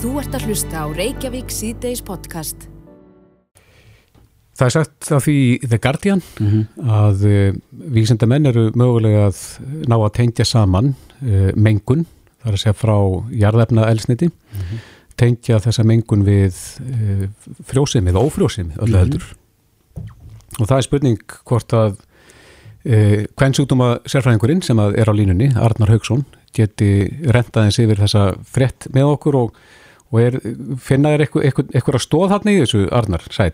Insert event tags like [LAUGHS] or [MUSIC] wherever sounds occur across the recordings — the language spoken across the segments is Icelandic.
Þú ert að hlusta á Reykjavík síðdeis podcast. Það er sagt af því The Guardian að uh, vísindamenn eru mögulega að ná að tengja saman uh, mengun, það er að segja frá jarðefna elsniti, tengja þessa mengun við uh, frjósimi eða ófrjósimi öllu heldur. Og það er spurning hvort að uh, hvern sjúkdóma sérfræðingurinn sem að er á línunni, Arnar Haugsson, geti rentaðins yfir þessa frett með okkur og, og er, finna þér eitthvað, eitthvað stóð þarna í þessu, Arnar, sæl?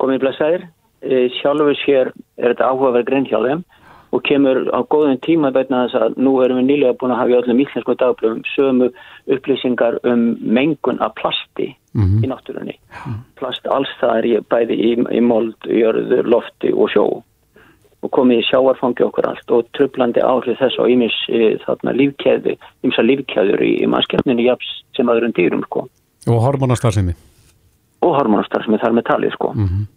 komið blessaðir. E, Sjálfur sér er þetta áhugaverð grein hjá þeim og kemur á góðum tíma vegna þess að nú erum við nýlega búin að hafa í öllum íslensku dagblöfum sömu upplýsingar um mengun af plasti Mhm. í náttúrunni. Plast alls það er bæði í, í mold, jörður, lofti og sjó og komið í sjáarfangi okkur allt og tröflandi áhrif þess á ímis e, þarna lífkeði, ímsa lífkeður í, í mannskjöfninu japs sem öðrum dýrum sko Og hormonastarfsemi. og hormonastar sem er þar með talið sko. Mm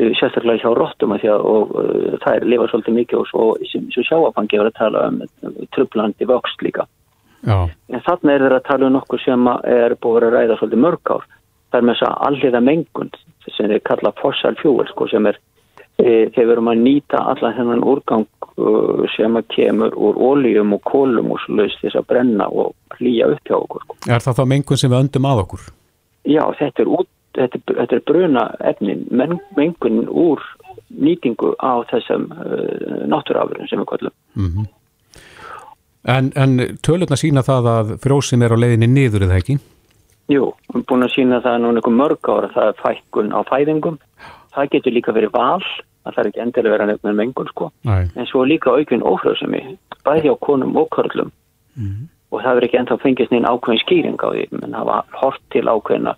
Eh, sérstaklega hjá rottum að því að og, uh, það er lifa svolítið mikið og svo, svo sjáafangi er að tala um trublandi vöxt líka. Já, En þarna er þeir að tala um nokkur sem er búið að ræða svolítið mörg ár. Það er með þess að alliða mengun sem þeir kalla fossil fuel sko sem er e, þegar við erum að nýta allan þennan úrgang sem að kemur úr óljum og kólum og laus þess að brenna og hlýja upp hjá okkur sko. er það þá mengun sem við öndum að okkur? Já, þetta er, út, þetta þetta er bruna efnin, men, mengun úr nýtingu á þessum uh, náttúrafurinn sem við kallum. Mm En, en tölurna sína það að frjósim er á leiðinni niður eða ekki? Jú, við erum búin að sína það núna einhver mörg ára, það er fækkun á fæðingum. Það getur líka verið val, að það er ekki endilega verið að nefna mengun sko. Nei. En svo líka aukvinn ófrjóðsumi, bæði á konum og körlum. Og það verður ekki ennþá fengist neinn ákveðin skýring á því, menn hafa hort til ákveðina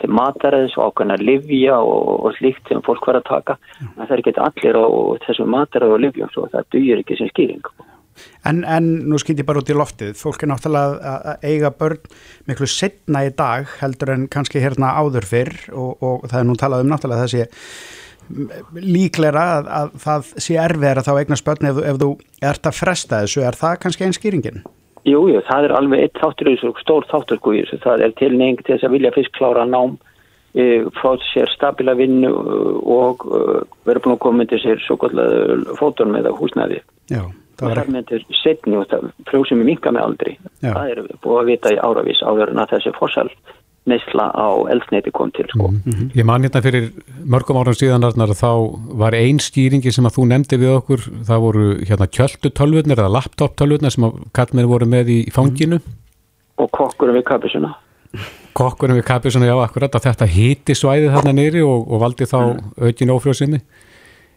til mataræðis og ákveðina livja og, og slíkt sem fólk var að taka. En það er ekki allir á þessum mataræði og livjum, svo það dugir ekki sem skýring. En, en nú skýt ég bara út í loftið, fólk er náttúrulega að- eiga börn miklu setna í dag heldur en kannski hérna áður fyrr og, og það er nú talað um náttúrulega það líklega að, að það sé erfiðar að þá eignast börn ef, ef þú ert að fresta þessu, er það kannski einn skýringin? Jú, jú, það er alveg eitt þáttur í þessu, stór þáttur sko í þessu. Það er tilneying til þess að vilja fyrst klára nám, e, fá sér stabila vinnu uh, og uh, vera búin að koma til sér svo kallega fótunum eða húsnæði. Já, Og það það myndir setni og það frjósum í minka með aldri. Já. Það er búið að vita í áravís en að þessi fórsal neysla á eldsneiti kom til sko. Ég man hérna fyrir mörgum árum síðan Arnar, þá var ein skýringi sem að þú nefndi við okkur, það voru hérna kjöldutölvurnar eða laptop-tölvurnar sem að kallmenn voru með í fanginu Og kokkurum við kapisuna. kokkurum við kapið svona já akkurat að þetta hiti svæðið þarna neyri og, og valdi þá aukin ófrjóðsynni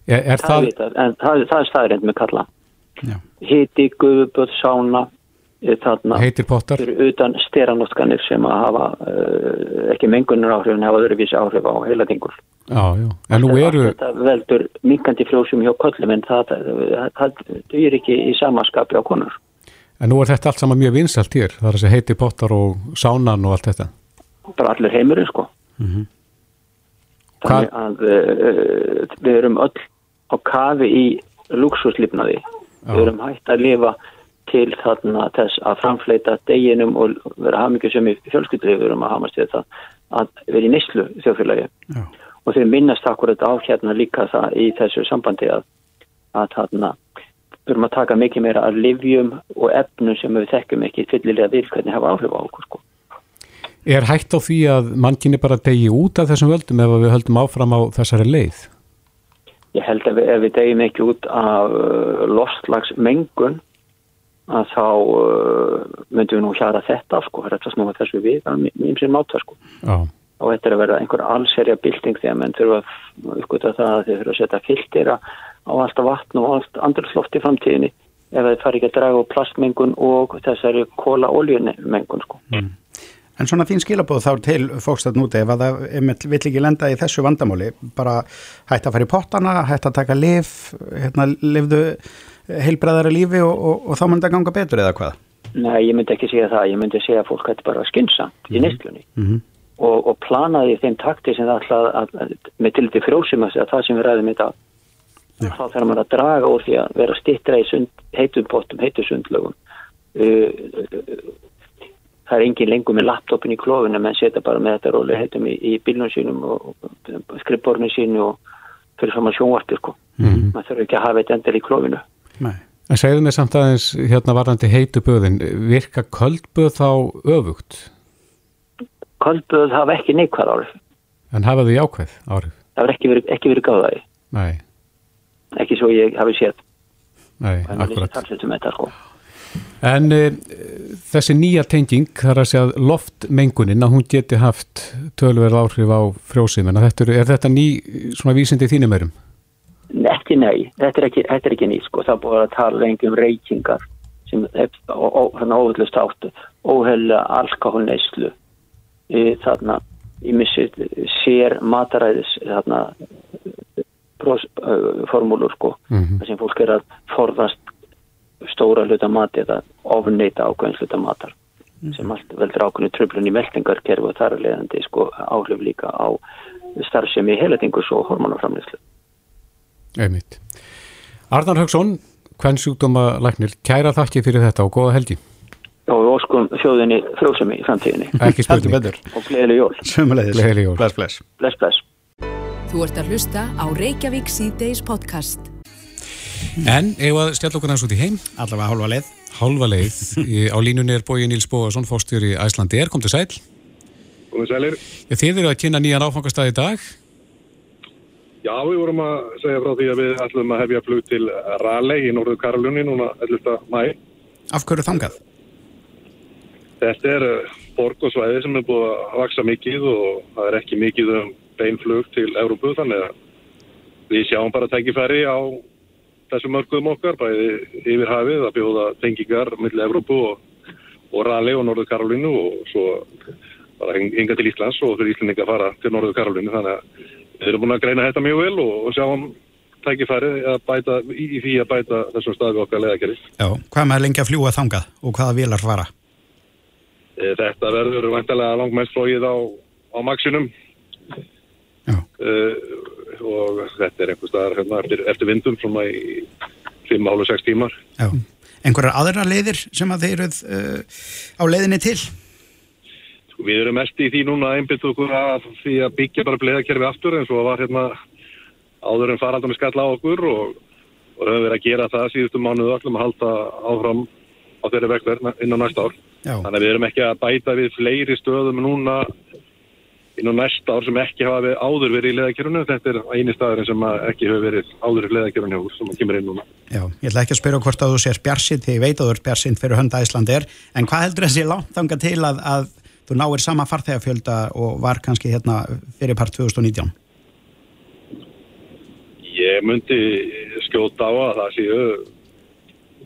er, er Það, það, vitað, en það, það er staðrind með kalla. Já. Hiti, guðuböð, sána, þarna. heitir pottar utan steranótkanir sem að hafa uh, ekki mengunar áhrif en hafa öðruvísi áhrif á heila tingur. en nú eru Þetta veldur minkandi frjósum hjá kollum en það, það, það er ekki í samaskapi á konur. en nú er þetta allt saman mjög vinsalt hér það er segja heitir pottar og sánan og allt þetta Bara allir heimurinn sko. Mhm. Þannig að uh, við erum öll á kafi í luxuslifnaði. Við erum hægt að lifa til þarna þess að framfleita deginum og vera hafmyggjum í erum að hamast við það að vera í neyslu þjóðfélagi. Já. og þeir minnast akkurat á hérna líka það í þessu sambandi að, að þarna erum að taka mikið meira af livjum og efnum sem við þekkjum ekki fyllilega vil hvernig hafa áhrif á okkur sko. er hægt á því að mannkinni bara degi út af þessum völdum ef við höldum áfram á þessari leið Ég held að við, ef við degjum ekki út af uh, lostlagsmengun að þá uh, myndum við nú hjara þetta sko, þetta snúa þessu við að mjög sem máta sko. já, og þetta er að vera einhver allserja bylting þegar menn þurfa að uppgöta það að þeir þurfa að setja filtera á alltaf vatn og allt andrusloft í framtíðinni ef þeir fari ekki að draga úr plastmengun og þessari kóla-oljumengun sko. En svona þín skilabóð þá til fólks að núti ef að það vill ekki lenda í þessu vandamáli, bara hægt að fara í pottana, hægt að taka lif, hérna lifðu heilbreðara lífi og, og, og þá mun þetta ganga betur eða hvað? Nei, ég myndi ekki segja það, ég myndi segja að fólk hætti bara skynnsamt í nýstlunni Mm og, og planaði þeim takti sem það að með til til frjósum að það sem við ræðum Já. þá þarf maður að draga úr því að vera stittra í sund, heitum pottum, heitum sundlögum uh, það er engin lengur með laptopin í klófinu menn setja bara með þetta róli heitum í, í bílunum sínum og, skrippborinu sínu og fyrir saman sjónvartu sko. Mm. maður þurfa ekki að hafa þetta endal í klófinu. Nei. En segðu mig samt aðeins hérna varðandi heitu böðin, virka köldböð þá öfugt? Köldböð hafa ekki neikvæð árið. En hafa þau jákvæð árið? Það verður ekki verið, verið gáðaði. Nei. Ekki svo ég hafi séð. Nei, akkurat. Þetta, sko. En e, þessi nýja tenging, þar að segja loftmengunin, að hún geti haft tölverð áhrif á frjóðsýmina, er þetta ný svona vísindi þínum erum? Ekki nei, þetta er ekki, þetta er ekki ný sko, það búið að tala lengi um reykingar sem þannig óvöldlust áttu, óhella alkoholneislu e, þarna í missið sér mataræðis þarna formúlur sko, mm -hmm. þar sem fólk er að forðast stóra hluta mati eða ofneita ákveðin hluta matar mm -hmm. sem allt veldur ákveðinu tröflun í meldingarkerfu og þar er leiðandi sko áhrif líka á starfsemi heilatingus og hormonaframleyslu Einmitt. Arnar Högson, hvern sjúkdóma læknir, kæra þakki fyrir þetta og góða helgi. Já, við óskum þjóðinni frjóðsemi í framtíðinni. Ekki spurning. Og gleðileg jól. Sumulegis. Gleðileg jól. Bless, bless. Bless, bless. Þú ert að hlusta á Reykjavík C-Days podcast. En, ef að stjalla okkur næst út í heim. Allavega hálfa leið. Hálfa leið. á línunni er bóið Níls Bóðarsson, fórstjóri í Æslandi. Er, kom til sæl. Komið sælir. Þið eru að kynna nýjan áfangastæð í dag. Já, við vorum að segja frá því að við ætlum að hefja flug til Raleigh í Norður Karolunni núna 11. mæ. Af hverju þangað? Þetta er eh, borg og svæði sem er búið að vaksa mikið og það er ekki mikið um beinflug til Európu þannig að við sjáum bara tækifæri á þessum mörgum okkar, bæði yfir hafið að bjóða tengingar millir Európu og, og Raleigh og Norður Karolinu og svo bara hinga til Íslands og fyrir Íslandinga fara til Norður Karolinu þannig að Við erum búin að greina þetta mjög vel og, og sjáum tækifæri að bæta, í, í því að bæta þessum staðu okkar leðakerist. Já, hvað með að lengja fljúa þangað og hvaða vilar fara? E, þetta verður vantilega langmest flóið á, á maksinum e, og þetta er einhver staðar hérna, eftir, eftir vindum svona í 5-6 tímar. Já, einhverjar aðra leiðir sem að þeir eruð uh, á leiðinni til? Við erum mest í því núna að einbita okkur að því að byggja bara bleðakerfi aftur eins og var hérna áður en faraldum við skalla á okkur og, og höfum verið að gera það síðustu mánuðu öllum að halda áfram á þeirri vegverð inn á næsta ár. Já. Þannig að við erum ekki að bæta við fleiri stöðum núna inn á næsta ár sem ekki hafa áður verið í leðakerfunu. Þetta er eini staðurinn sem ekki hefur verið áður í leðakerfunu hjá sem kemur inn núna. Já, ég ætla ekki að spyrja hvort að þú sér bjarsinn því ég veit að þú ert bjarsinn fyrir hönda Íslandi er en hvað heldur þessi langt þanga til að, að þú náir sama farþegafjölda og var kannski hérna fyrir part 2019? Ég myndi skjóta á að það séu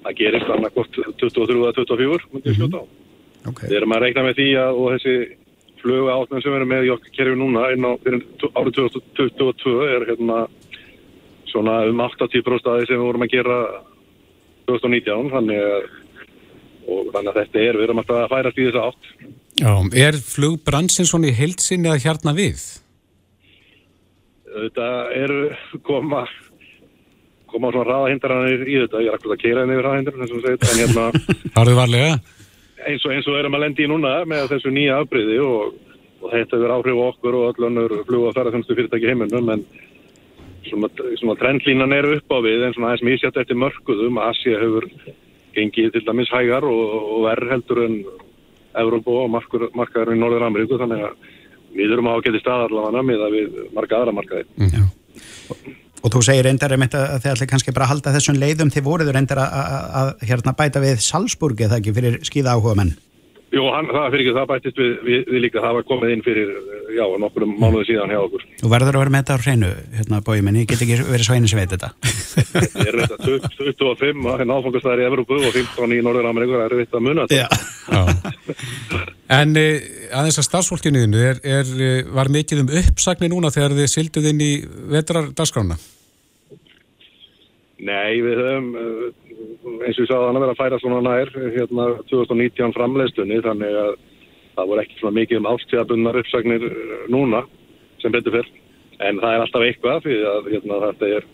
að gerist annarkort 23-24 myndi ég skjóta á. Okay. Við erum að reikna með því að og þessi fluga átnum sem við erum með í okkar kerfi núna inn á árið 2022 er hérna svona um 80% aðeins sem við vorum að gera 2019 þannig að, þannig að þetta er, við erum alltaf að færast í þessa átt. Já, er flugbransin svona í heilsinni að hjarna við? Þetta eru koma koma svona raðahindranir í þetta. Ég er akkur að keira henni yfir raðahindranir en hérna [LAUGHS] eins og, eins og erum að lendi í núna með þessu nýja afbreyði og, og þetta verður áhrif okkur og öll önnur flug og ferðarþjónustu fyrirtæki heiminum en svona, svona trendlínan er upp á við en svona aðeins mísjátt eftir mörguðum Asia hefur gengið til dæmis hægar og, og verð heldur en Európa og markaður í Norður Ameríku þannig að við erum á að geta staðarlafana með að við marka aðra markaði. Mm. Og, og þú segir reyndar um þetta að þið ætla kannski bara að halda þessum leiðum þið voruður reyndar að hérna, bæta við Salzburgi eða ekki fyrir skýða áhuga menn? Jú, hann, það fyrir ekki, það bættist við, við, við líka, það var komið inn fyrir, já, nokkur mánuði síðan hjá okkur. Þú verður að vera með þetta á hreinu, hérna, bói minni, ég get ekki verið svo einu sem veit þetta. [LAUGHS] Ég er þetta 25, hérna áfangastæðir í Evropu og 15 í Norður Ameríku, það er vitt að muna þetta. En eh, aðeins að starfsfólkinuðinu, er, er, eh, var mikið um uppsagni núna þegar þið silduð inn í vetrardaskrána? Nei, við höfum eins og ég sagði hann að vera að færa svona nær hérna 2019 framleiðstunni þannig að það voru ekki svona mikið um ástíðabunnar uppsagnir eh, núna sem betur fyrr en það er alltaf eitthvað því að hérna, þetta er,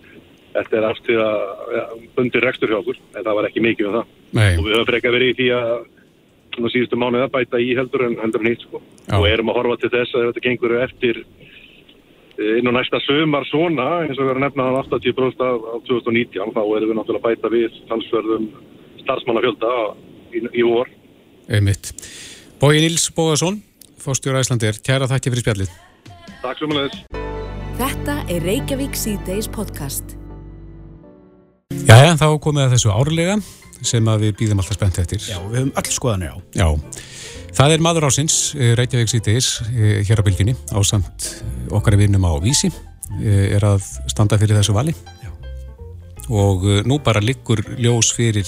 er ástíðabundir rekstur hjá okkur en það var ekki mikið um það Nei. og við höfum frekka verið í því að síðustu mánuð að bæta í heldur en heldur en hitt sko. og erum að horfa til þess að þetta gengur eftir inn á næsta sömar svona eins og við erum nefnað á 80% á 2019 þá erum við náttúrulega að bæta við talsverðum starfsmannafjölda í, í vor Einmitt. Bói Níls Bóðarsson fórstjóra Íslandir, kæra þakki fyrir spjallið Takk svo mjög Þetta er Reykjavík C-Days podcast Jæja, þá komið að þessu árlega sem að við býðum alltaf spennt eftir. Já, við höfum öll skoðanir á. Já, það er maður ásins, eh, Reykjavík Sýtis, eh, hér á bylginni, á samt okkar vinnum á Vísi, eh, er að standa fyrir þessu vali. Já. Og nú bara liggur ljós fyrir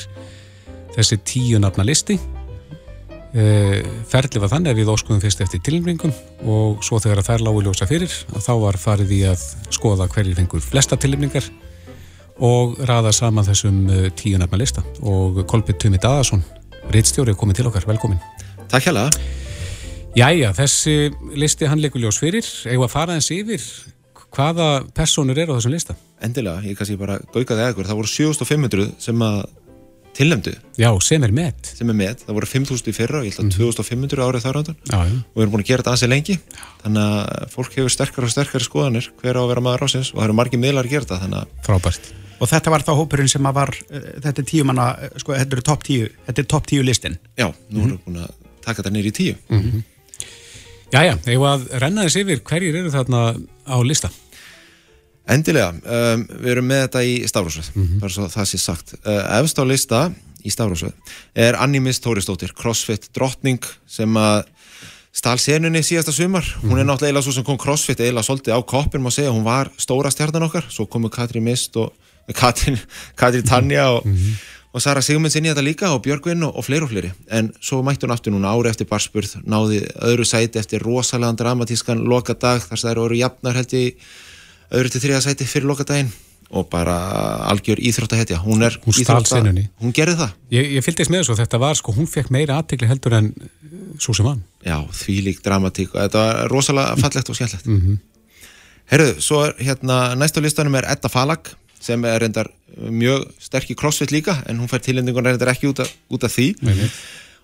þessi tíu nafna listi. Ferli var þannig að við óskuðum fyrst eftir tilnringum og svo þegar þær lágu ljósa fyrir, þá var farið í að skoða hverjir fengur flesta tilnringar og raða saman þessum tíu nefna lista og Kolbjörn Tumi Dadarsson reittstjóri komið til okkar, velkomin Takk hjá það Jæja, þessi listi hann leikur ljós fyrir. Eða fara eins yfir hvaða personur eru á þessum lista? Endilega, ég kannski bara gaukaði eða það voru 7500 sem að tilnæmdu Já, sem er með sem er með, það voru 5000 í fyrra og ég held að 2500 mhm. árið þar ándan og við erum búin að gera þetta aðeins lengi. Já. þannig að fólk hefur sterkar og sterkar skoðanir hver á að vera maður ásins og það eru margi miðlar að gera þetta Frábært. Og þetta var þá hópurinn sem að var, uh, þetta er tíu manna, uh, sko, þetta er topp tíu, þetta er topp tíu listin. Já, nú erum við búin að taka þetta nýri í tíu. Mm -hmm. Jæja, hefur að renna þess yfir, hverjir eru þarna á lista? Endilega, um, við erum með þetta í Stafrósveð, mm -hmm. er svo það sé sagt. Uh, efst á lista í Stafrósveð er Animist Tóristóttir, crossfit drottning sem að stál senunni síðasta sumar, mm -hmm. hún er mhm. náttúrulega eila svo sem kom crossfit eila svolítið á koppin, má segja, hún var stóra stjarnan okkar, svo komu Katri Mist og Katrin, Katrin Tanja og, mm -hmm. Og Sara Sigmunds inn í þetta líka og Björgvinn og, og fleiri og fleiri. En svo mætti hún aftur núna ári eftir barspurð náði öðru sæti eftir rosalega dramatískan lokadag þar sem það eru jafnar held í öðru til þriða sæti fyrir lokadaginn. Og bara algjör íþróttahetja. Hún er hún íþrótta, hún gerði það. Ég, ég fylgist með þessu, þetta var sko, hún fekk meira aðtegli heldur en svo sem hann já, því lík dramatík. Þetta var rosalega fallegt og skemmtlegt mm -hmm. herruðu, svo er hérna næstu listanum er Edda Falag sem er reyndar mjög sterk í crossfit líka en hún fær tilendingun reyndar ekki út af, út af því Nei,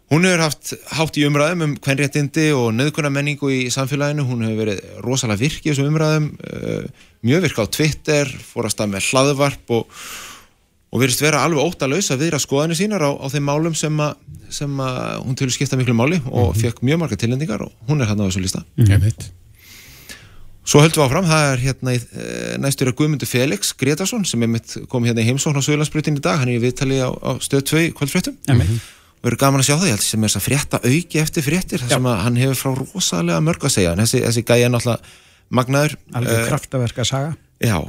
hún hefur haft hátt í umræðum um hvernréttindi og nöðkunar menningu í samfélaginu, hún hefur verið rosalega virk í þessum umræðum uh, mjög virk á Twitter, fór að með hlaðvarp og, og verist vera alveg ótt að viðra skoðanir sínar á, á þeim málum sem að, sem að hún til skipta miklu máli og mm -hmm. fekk mjög marga tilendingar og hún er hann á þessu lista mm -hmm. Svo höldum við áfram, það er hérna í, e, næstur að Guðmundur Felix Gretarsson sem kom hérna í heimsókn á Söðlandsbrutin í dag, hann er í viðtali á, á stöð 2 kvöldfréttum mm -hmm. og við erum gaman að sjá það, ég held sem er þess að frétta auki eftir fréttir, þess að hann hefur frá rosalega mörg að segja, en þessi, þessi gæi er náttúrulega magnaður. Alveg uh, kraftaverka saga. Já,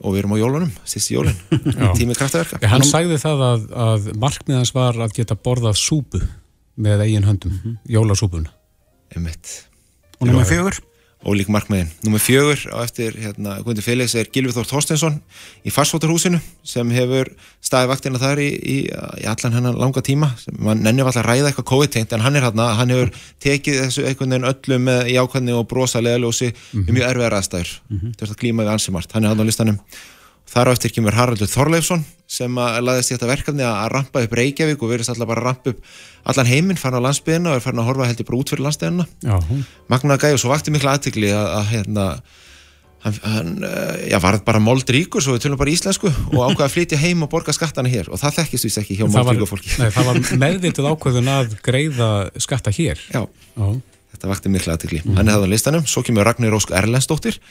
og við erum á jólunum, sýst [LAUGHS] í jólun, tími kraftaverka. Hann sagði það að, að markmiðans var að geta borðað súpu með eigin höndum, mm -hmm. jólasúpun. Emitt. Og náttúrulega fjögur? Ólík markmiðin. Númið fjögur á eftir hérna, Gundi Felix er Gilvið Þór Þorstensson í Farsfóttarhúsinu sem hefur staðið vaktina þar í, í, í allan hennan langa tíma sem mann nennir alltaf að ræða eitthvað COVID-tengt en hann er hérna, hann hefur tekið þessu einhvern veginn öllum með jákvæðni og brosa leðalósi mm -hmm. mjög erfiðar aðstæður mm -hmm. að glíma við ansimart. Hann er hann á listanum Þar á eftir kemur Haraldur Þorleifsson sem að laðist í þetta verkefni að rampa upp Reykjavík og verðist alltaf bara að rampa upp allan heiminn, farin á landsbyðina og er farin að horfa heldur bara út fyrir landsbyðina. Magnaða gæði og svo vakti miklu aðtikli að, að hérna, hann, hann eh, já, var bara mold ríkur, svo við tölum bara íslensku og ákvaði að flytja heim og borga skattana hér og það þekkist vist ekki hjá mold ríku fólki. Nei, það var meðvitað ákvöðun að greiða skatta hér. Já, já. þetta vakti miklu aðtikli. Mm. Hann er það á listanum, svo kemur Ragnir Ósk Erlendsdóttir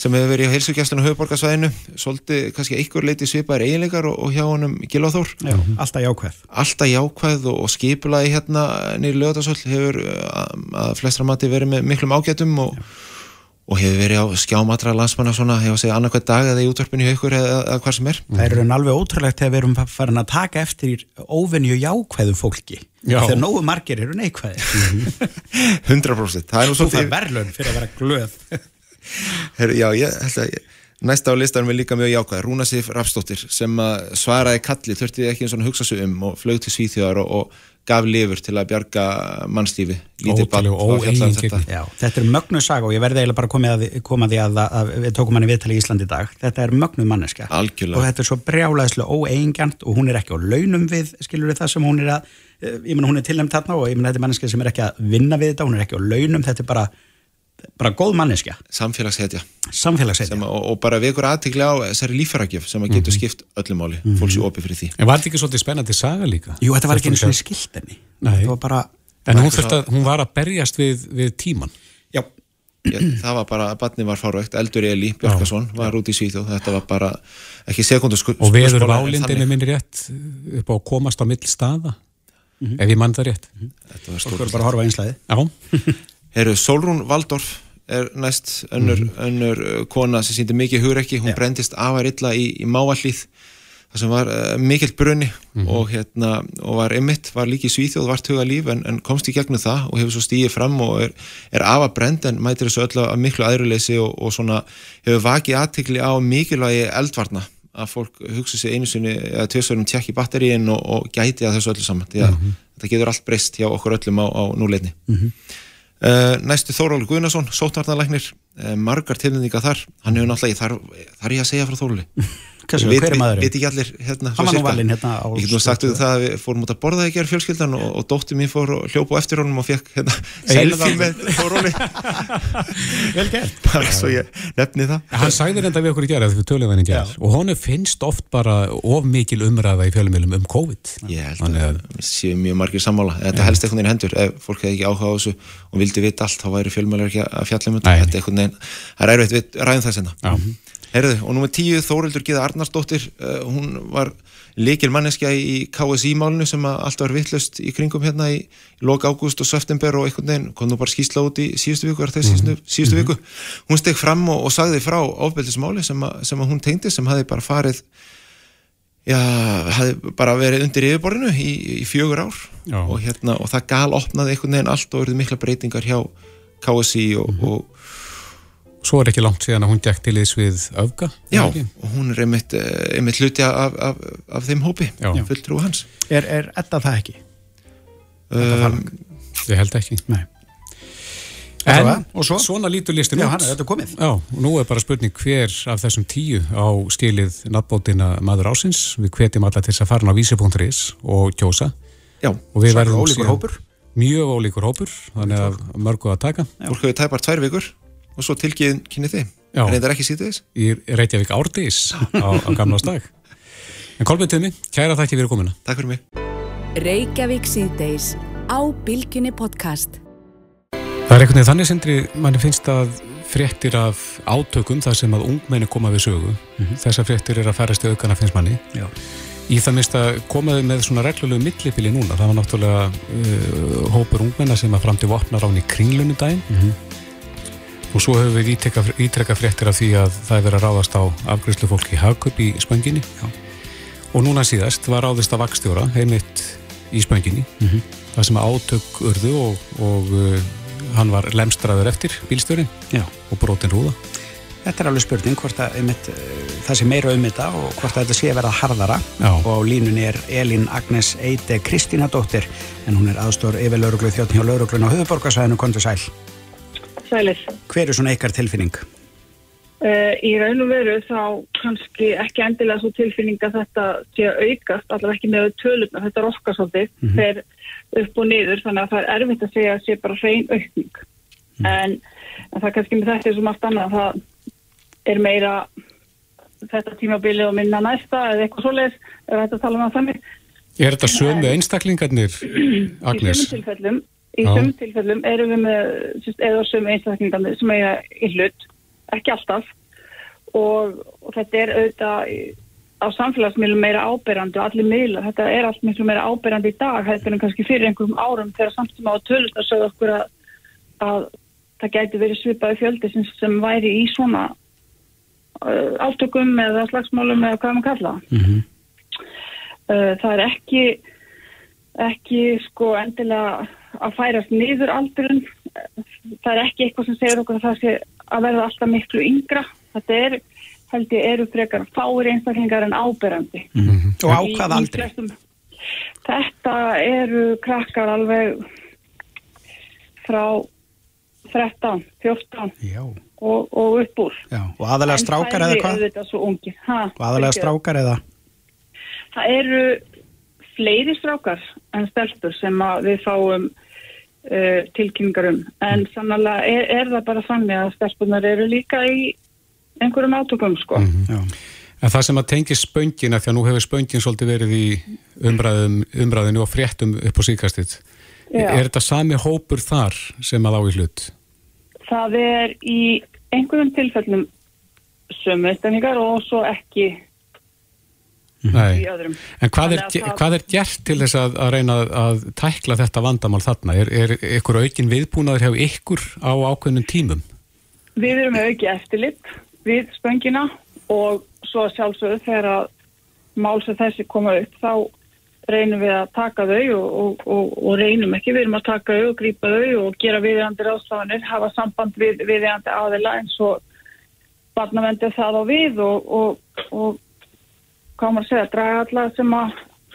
sem hefur verið á heilsugjastunum höfuborgarsvæðinu svolítið kannski einhver leiti svipaðir eiginleikar og, og hjá honum Gilóþór Já, alltaf jákvæð. Alltaf jákvæð og, og skipulaði hérna nýri lögadagsvöld hefur uh, að flestra mati verið með miklum ágætum og, og hefur verið á skjámatra landsmanna svona, hefur segið annarkvæð dag eða í útvarpinu haugur eða, eða hvað sem er. Það eru alveg ótrúlegt þegar við erum farin að taka eftir óvenju jákvæðu fólki. Já. þegar nógu margir eru neikvæði 100% [LAUGHS] Það er nú svolítið að Heru, já, ég held að næsta á listanum er líka mjög jákvæð. Rúna Sif Rafstóttir sem svaraði kalli þurfti ekki eins og hugsa sig um og flög til Svíþjóðar og, og gaf lifur til að bjarga mannslífi. Ótalega og þetta. þetta er mögnu saga og ég verði eiginlega bara komið að, koma því að, að við tókum hann í viðtali í Íslandi í dag. Þetta er mögnu manneska Algjörlega. og þetta er svo brjálæðislega óeigingjant og hún er ekki á launum við skilur við það sem hún er að eh, ég menn hún er tilnæmt þarna og ég menn þetta er manneska sem er ekki að vinna við þetta, hún er ekki á launum, þetta er bara, bara góð manneska. Samfélagshetja. Samfélagshetja. Og, og bara við ykkur aðtikli á þessari lífærakjöf sem að getur mm -hmm. skipt öllum máli, mm -hmm. fólks í opið fyrir því. En var þetta ekki svolítið spennandi saga líka? Jú, þetta var ekki eins og skilt enni. Bara... En hún, að, hún var að berjast við, við tíman. Já, Ég, það var bara, barni var fárvægt, Eldur Eli Björkarsson var út í Svíþjóð, þetta var bara ekki sekundu og veður válindinu minn rétt upp á komast á mill staða mm -hmm. ef ég mann það rétt mm -hmm. og er bara horfa einslæði [LAUGHS] Herru, Solrún Valdorf er næst önnur, mm -hmm. önnur uh, kona sem síndi mikið hugrekki, hún ja. brendist afar illa í, í máallíð það sem var uh, mikill brunni mm -hmm. og, hérna, og var ymitt, var líki svíþjóð, var tuga líf en, en komst í gegnum það og hefur svo stíðið fram og er, er af að brenda en mætir þessu öllu að miklu aðruleysi og, og svona hefur vakið aðtikli á mikilvægi eldvarna að fólk hugsa sér einu sinni eða tjóðsverðum tjekk í batteríin og, og gæti að þessu öllu saman því að mm -hmm. þetta getur allt breyst hjá okkur öllum á, á núleitni uh, Næstu Þóróli Guðnason, sótarnarleiknir uh, margar tilnendinga þar, hann hefur náttúrulega þar, þar ég að segja frá Þóróli Hversu, hver er maðurinn? Veit ekki allir hérna, valinn hérna á Ég get nú sagt við það að við fórum út að borða ekki er fjölskyldan og, og dóttir mín fór hljópa eftir honum og fekk hérna selfie með Þóróli [LAUGHS] Vel gert. Bara svo ég nefni það. Hann sagði þetta við okkur í gerð við og honu finnst oft bara of mikil umræða í fjölumilum um COVID. Ég held að það séu mjög margir sammála. Þetta helst einhvern veginn hendur. Ef fólk hefði ekki áhuga á þessu og vildi vita allt þá væri fjölumilur ekki að fjalla Herðu, og nummið tíu, Þórildur Gíða Arnarsdóttir, uh, hún var likil manneskja í KSI-málinu sem allt var vittlust í kringum hérna í lok ágúst og september og einhvern veginn, kom nú bara skýsla út í síðustu viku, er það síðustu, mm -hmm. síðustu viku. Hún steg fram og, og sagði frá ofbeldismáli sem, sem að hún tengdi, sem hafi bara farið, já, hafi bara verið undir yfirborðinu í, í fjögur ár og, hérna, og það gal opnaði einhvern veginn allt og verið mikla breytingar hjá KSI og, mm -hmm. og Svo er ekki langt síðan að hún gekk til þess við öfga. Já, og hún er einmitt, eh, einmitt hluti af, af, af þeim hópi, fulltrú hans. Er, er þetta það ekki? Um, ég held ekki. Nei. En svo? svona lítur listin út. Já, hann er þetta komið. Já, og nú er bara spurning hver af þessum tíu á stílið nabbótina maður ásins. Við hvetjum alla til þess að fara á vísi.is og kjósa. Já, svona ólíkur hópur. Mjög ólíkur hópur, þannig að mörgu að taka. Fólk hefur tæpar tvær vikur og svo tilgjiðin kynni þið en þetta er ekki síðdeis í Reykjavík árdís á, á gamla stag en Kolbjörn Tumi, kæra þakki fyrir komuna. Takk fyrir mig. Reykjavík síðdeis á Bilginni podcast. Það er einhvern veginn þannig sendri manni finnst að fréttir af átökum þar sem að ungmenni koma við sögu mm -hmm. þessar fréttir er að færast í aukana finnst manni. Já. í það minnst að komaði með svona reglulegu millipili núna, það var náttúrulega uh, hópur ungmenna sem að fram til vopnar án í kringlunudaginn mm -hmm og svo höfum við ítrekka fréttir af því að það er verið að ráðast á afgriðslu fólk í Hagkup í Spönginni Já. og núna síðast var ráðist að vakstjóra heimitt í Spönginni mm -hmm. það sem átök urðu og, og uh, hann var lemstraður eftir bílstjórin Já. og brotin rúða Þetta er alveg spurning hvort að einmitt, uh, það sé meira um þetta og hvort að þetta sé að vera harðara Já. og á línunni er Elin Agnes Eide Kristína dóttir en hún er aðstór yfir lauruglu þjóttn hjá lauruglun á höfuborgarsæðinu Kondur Sæl Sælir. Hver er svona ykkar tilfinning? Uh, í raun og veru þá kannski ekki endilega svo tilfinning að þetta sé að aukast, allavega ekki með tölurna, þetta er okkar svolítið, mm -hmm. fer upp og niður þannig að það er erfitt að segja að sé bara hrein aukning. Mm. En, en það kannski með þetta er svo margt annað, það er meira þetta tímabilið og minna næsta eða eitthvað svoleiðis, ef þetta tala um það þannig. Er þetta sömu einstaklingarnir, Agnes? Í sömu tilfellum Í sömum tilfellum erum við með eða sömum einstaklingarnir sem eiga í hlut, ekki alltaf. Og, og þetta er auðvitað á samfélagsmiðlum meira áberandi og allir miðla, þetta er allt miklu meira áberandi í dag, þetta er kannski fyrir einhverjum árum þegar samtíma á tölust að sögja okkur að, að það gæti verið svipaði fjöldi sem, sem væri í svona uh, áltökum eða slagsmálum eða hvað maður kalla mm -hmm. uh, það er ekki ekki sko endilega að færast niður aldurinn það er ekki eitthvað sem segir okkur að það sé að verða alltaf miklu yngra þetta er, held ég, eru frekar fáir einstaklingar en áberandi mm -hmm. og á hvað aldri? Þetta eru krakkar alveg frá 13, 14 og, og upp úr Já. og aðalega strákar eða hvað? og aðalega strákar eða? Það eru fleiri strákar en stelpur sem við fáum uh, tilkynningar um. En sannlega er, er það bara þannig að stelpunar eru líka í einhverjum átökum sko. Mm -hmm. En það sem að tengi spöngina, því að nú hefur spöngin svolítið verið í umræðum, umræðinu og fréttum upp á síkastið er þetta sami hópur þar sem að á í hlut? Það er í einhverjum tilfellum sömu einstaklingar og svo ekki Nei. En hvað er, það... hvað er gert til þess að, að reyna að tækla þetta vandamál þarna? Er, er ykkur aukin viðbúnaður hjá ykkur á ákveðnum tímum? Við erum auki eftirlitt við spöngina og svo sjálfsögðu þegar að mál sem þessi koma upp þá reynum við að taka þau og, og, og, og reynum ekki, við erum að taka þau og grípa þau og gera viðjandi ráðstafanir, hafa samband við viðjandi aðila eins og barnavendir það á við og hvað maður segja, draga alla sem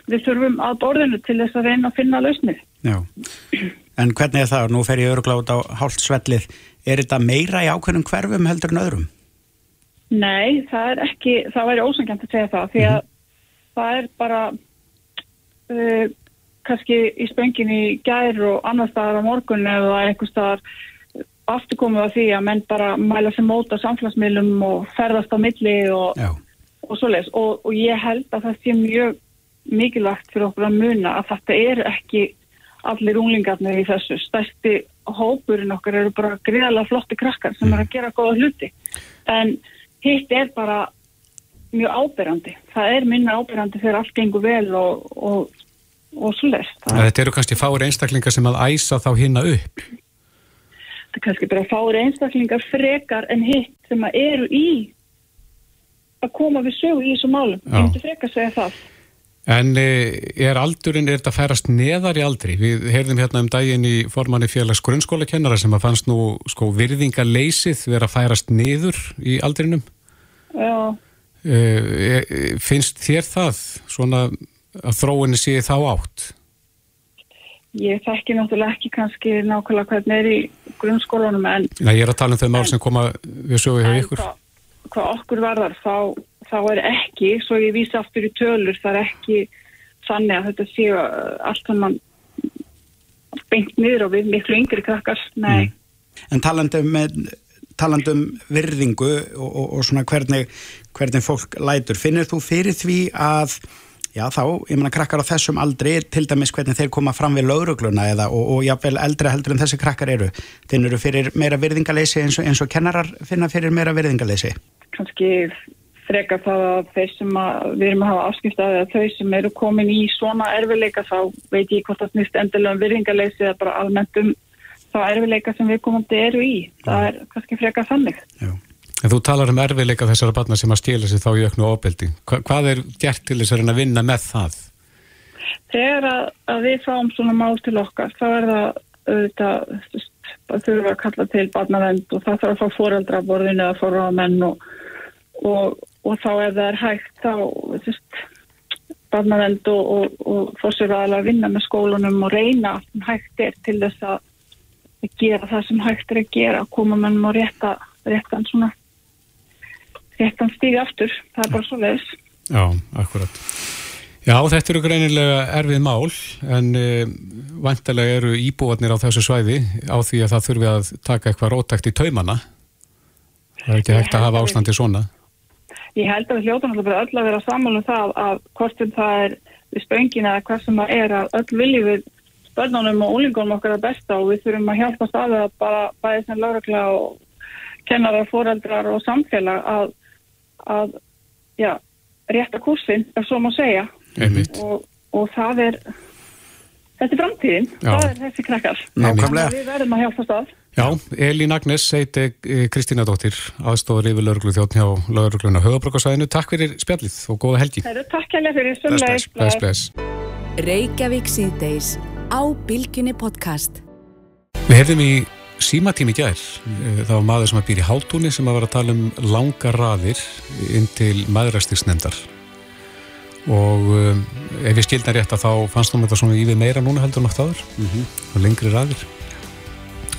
við þurfum að borðinu til þess að reyna að finna lausnið. Já, en hvernig er það? Nú fer ég öruglátt á hálft svellið. Er þetta meira í ákveðnum hverfum heldur en öðrum? Nei, það er ekki, það væri ósangjönd að segja það, því að mm -hmm. það er bara uh, kannski í spöngin í gær og annar staðar á morgun eða einhver staðar afturkomið á því að menn bara mæla sem móta samfélagsmiðlum og ferðast á milli og Já og svoleiðis. Og, og ég held að það sé mjög mikilvægt fyrir okkur að muna að þetta er ekki allir unglingarnir í þessu. Stærsti hópurinn okkar eru bara greiðalega flotti krakkar sem er að gera góða hluti. En hitt er bara mjög ábyrrandi það er minna ábyrrandi þegar allt gengur vel og, og, og svoleiðis. Þetta eru kannski fári einstaklingar sem að æsa þá hinna upp. Þetta er kannski bara fári einstaklingar frekar en hitt sem að eru í að koma við sögu í þessu málum. Ég myndi freka að segja það. En e, er aldurinn, er þetta færast neðar í aldri? Við heyrðum hérna um daginn í formanni félags grunnskólakennara sem að fannst nú sko virðingaleysið vera að færast neður í aldrinum. Já. E, finnst þér það svona að þróinni sé þá átt? Ég þekki náttúrulega ekki kannski nákvæmlega hvernig er í grunnskólanum en... Nei, ég er að tala um þau mál sem koma við sögu hjá ykkur. En, hvað okkur varðar þá, þá er ekki, svo ég vísi aftur í tölur, það er ekki þannig að þetta séu uh, allt sem mann beint niður og við miklu yngri krakkar, nei. Mm. En talandum talandum virðingu og, og, og svona hvernig, hvernig fólk lætur, finnir þú fyrir því að já þá, ég menna krakkar á þessum aldri, til dæmis hvernig þeir koma fram við laurugluna eða og, og jáfnvel eldra heldur en þessi krakkar eru, finnir þú fyrir meira virðingaleysi eins og, eins kennarar finna fyrir meira virðingaleysi? Kannski freka það að þeir sem að, við erum að hafa afskipt að þau sem eru komin í svona erfileika þá veit ég hvort það snýst endilega um virðingarleysi eða bara almennt um þá erfileika sem við komandi eru í. Það er kannski freka þannig. Já. En þú talar um erfileika þessara barna sem að stila sér þá í auknu ofbeldi. Hva, hvað er gert til þess að vinna með það? Þegar að, að við fáum svona mál til okkar þá er það auðvitað þurfa að kalla til barnavend og það þarf að fá fóreldra borðinu eða fórráðamenn og og, og þá ef það er hægt þá barnavend og, og, fórsir að vinna með skólunum og reyna hægt er til þess að gera það sem hægt er að gera að koma með og rétta réttan svona réttan stígi aftur, það er bara svo leiðis Já, akkurat Já, þetta eru greinilega erfið mál en e, vantilega eru íbúarnir á þessu svæði á því að það þurfi að taka eitthvað rótækt í taumana. Það er ekki hægt að hafa ástandi svona. Ég held að við hljóðum alltaf bara öll að vera saman um það að hvortum það er við spöngin eða hvað sem það er að öll viljum við börnunum og úlingunum okkar að besta og við þurfum að hjálpa staðið að bara bæði sem laurugla og kennarar, fóreldrar og samfélag að, að já, rétta kursin, ef svo má segja og, og það er þetta er framtíðin, já. það er þessi krakkar við verðum að hjálpa stað Já, Elín Agnes heiti eh, Kristína Dóttir, aðstofur yfir lauruglu þjótt hjá laurugluna höfabrókarsæðinu. Takk fyrir spjallið og góða helgi. Heru, takk helga fyrir bless. Reykjavík síðdeis á Bilginni podcast. Við hefðum í símatími gær. Eh, það var maður sem að býr í háltúni sem að vera að tala um langa raðir inn til maðurastisnendar. Og um, ef ég skildna rétt að þá fannst þú með það svona ívið meira núna heldur nátt aður mm -hmm. og lengri raðir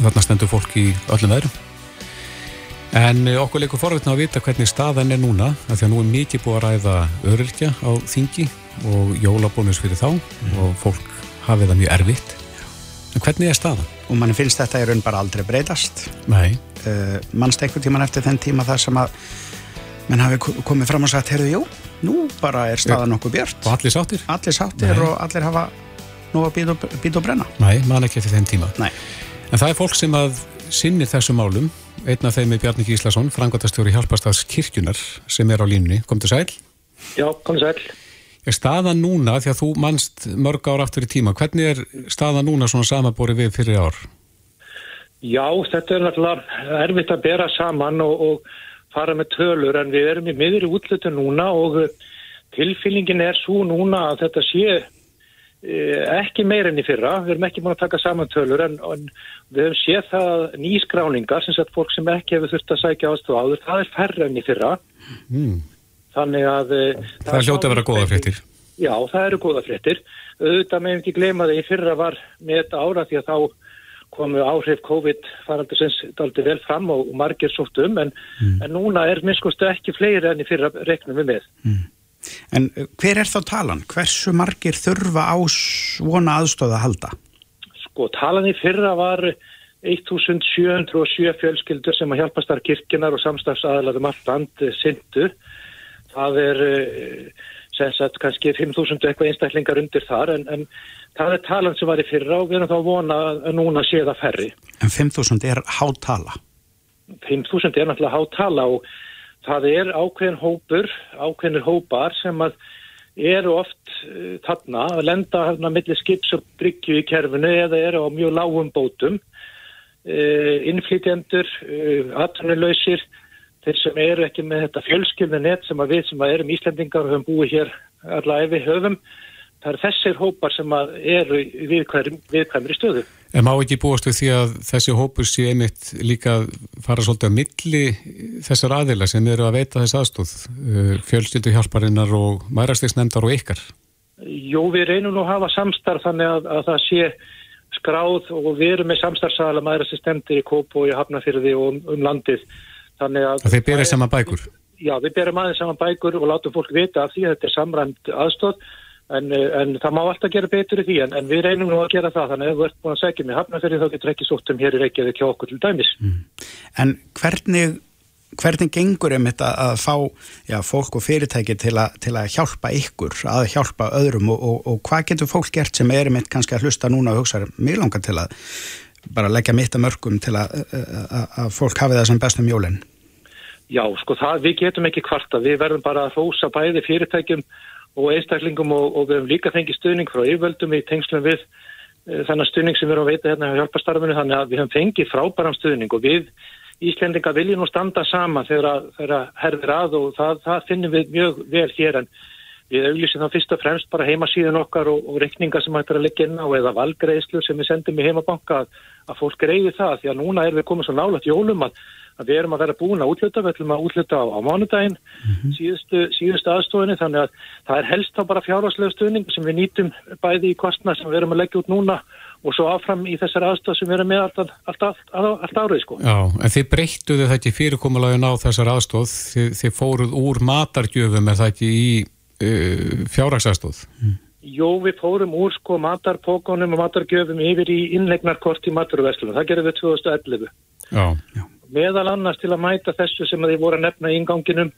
þarna stendur fólk í öllum veðrum En eh, okkur leikur forveitna að vita hvernig staðan er núna, af því að nú er mikið búið að ræða öryrkja á þingi og jólabónus fyrir þá mm. og fólk hafið það mjög erfitt. En hvernig er staðan? Og mann finnst þetta í raun bara aldrei breytast. Nei. Uh, mannst einhvern tíman eftir þenn tíma þar sem að menn hafi komið fram og sagt, heyrðu, jú, nú bara er staðan okkur björnt. Og allir sáttir? Allir sáttir Nei. og allir hafa nú að býta og, og brenna. Nei, mann ekki eftir þenn tíma. Nei. En það er fólk sem að sinnir þessum málum einn af þeim er Bjarni Gíslason, frangotastjóri hjálpastads kirkjunar sem er á línunni. Kom til sæl? Já, kom til sæl. Er staðan núna, því að þú mannst mörg ár aftur í tíma, hvernig er staðan núna svona samanbori við fyrir ár? Já, þetta er náttúrulega erfitt að bera saman og, og fara með tölur en við erum í miður í útlutu núna og tilfýlingin er svo núna að þetta sé Eh, ekki meir enn í fyrra, við erum ekki búin að taka saman tölur en, en við hefum séð það nýskráningar sem sagt fólk sem ekki hefur þurft að sækja ástofu áður, það er færre enn í fyrra. Mm. þannig að eh, það, það er hljótið að vera góða fréttir. Já, það eru góða fréttir. Auðvitað meðum ekki glema það í fyrra var með þetta ára því að þá komu áhrif COVID faraldur sinns daldi vel fram og margir sótt um en, mm. en núna er minnskostu ekki fleiri enn í fyrra reknum við með mm. En uh, hver er þá talan? Hversu margir þurfa á svona aðstöða að halda? Sko, talan í fyrra var 1707 fjölskyldur sem að hjálpa starf kirkjunar og samstafsaðalarum allt land syndu. Það er uh, sem sagt kannski 5.000 eitthvað einstaklingar undir þar en, en það er talan sem var í fyrra og við erum þá vona að núna sé það ferri. En 5.000 er hátala? 5.000 er náttúrulega hátala og það er ákveðin hópur, ákveðinir hópar sem að eru oft uh, þarna að lenda hérna millir skips og bryggju í kerfinu eða eru á mjög lágum bótum, uh, innflytjendur, uh, atvinnulausir, þeir sem eru ekki með þetta fjölskyldinu net sem að við sem að erum Íslandingar og höfum búið hér allavega yfir höfum, það er þessir hópar sem að eru viðkvæmri stöðu. En má ekki búast við því að þessi hópur sé einmitt líka fara svolítið á milli þessar aðila sem eru að veita þess aðstóð, uh, fjölstyldu hjálparinnar og mærastegsnefndar og ykkar? Jú, við reynum nú að hafa samstarf þannig að, að það sé skráð og við erum með samstarfsala mærastegsnefndir í Kópo og í Hafnafyrði og um, um landið. Þannig að... þeir bera saman bækur? Já, við berum aðeins saman bækur og látum fólk vita af því að þetta er samræmt aðstóð En, en það má alltaf gera betur í því en, en við reynum nú að gera það þannig að þú ert búin að segja mig hafnafyrir þá getur ekki sótt um hér í Reykjavík hjá okkur til dæmis. Mm. En hvernig, hvernig gengur um þetta að fá já, fólk og fyrirtæki til, a, til að hjálpa ykkur, að hjálpa öðrum og, og, og hvað getur fólk gert sem er mitt kannski að hlusta núna og hugsa mjög langar til að bara leggja mitt að mörgum til að, að, að fólk hafi það sem bestum jólinn? Já, sko það, við getum ekki kvarta, við verðum bara að fósa bæði fyrirtækjum og einstaklingum og, og við hefum líka fengið stuðning frá yfirvöldum í tengslum við e, þennan stuðning sem við erum að veita hérna á hjálpastarfinu þannig að við hefum fengið frábæram stuðning og við Íslendinga viljum nú standa sama þegar að herðir að og það, það finnum við mjög vel hér en við auðlýsum þá fyrst og fremst bara heimasíðun okkar og, og rekninga sem hættir að leggja inn á eða valgreislu sem við sendum í heimabanka að, að fólk greiði það því að núna erum við komið svo nálat jólum að að við erum að vera búin að útluta, við ætlum að útluta á, á mánudaginn mm -hmm. síðustu, síðustu aðstofinni þannig að það er helst þá bara fjárháslega stuðning sem við nýtum bæði í kostna sem við erum að leggja út núna og svo áfram í þessar aðstof sem við erum með allt, allt, allt, allt árið sko. Já, en þið breyttuðu þetta í fyrirkomulagin á þessar aðstof, þið, þið fóruð úr matargjöfum er það ekki í uh, fjárhagsaðstof? Mm. Jó, við fórum úr sko matarpókonum og matargjöfum yfir í innlegnarkort í maturverslunum, það gerðum við 2011. Já, já meðal annars til að mæta þessu sem þið voru að nefna í inganginum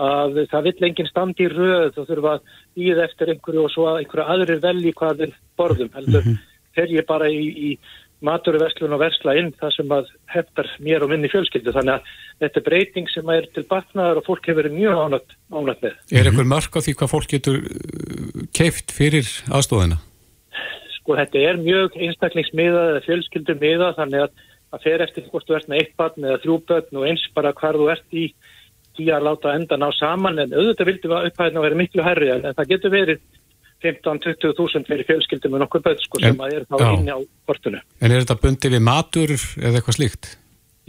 að það vill enginn standi í röð og þurfa að býða eftir einhverju og svo að einhverju aðrir velji hvað þeir borðum heldur mm -hmm. fer ég bara í, í maturverslun og versla inn það sem að heftar mér og minni fjölskyldu þannig að þetta er breyting sem er til batnaðar og fólk hefur verið mjög ánætt, með. Er einhver mörg á því hvað fólk getur uh, keift fyrir aðstofina? Sko þetta er mjög einstaklingsmiða eða fjölskyldumiða þannig að að fer eftir hvort þú ert með eitt barn eða þrjú börn og eins bara hvar þú ert í því að láta enda ná saman en auðvitað vildum við að vera miklu herri en það getur verið 15-20 þúsund fyrir fjölskyldum með nokkur börn sko, sem að er þá já. inni á kortunu. En er þetta bundið við matur eða eitthvað slíkt?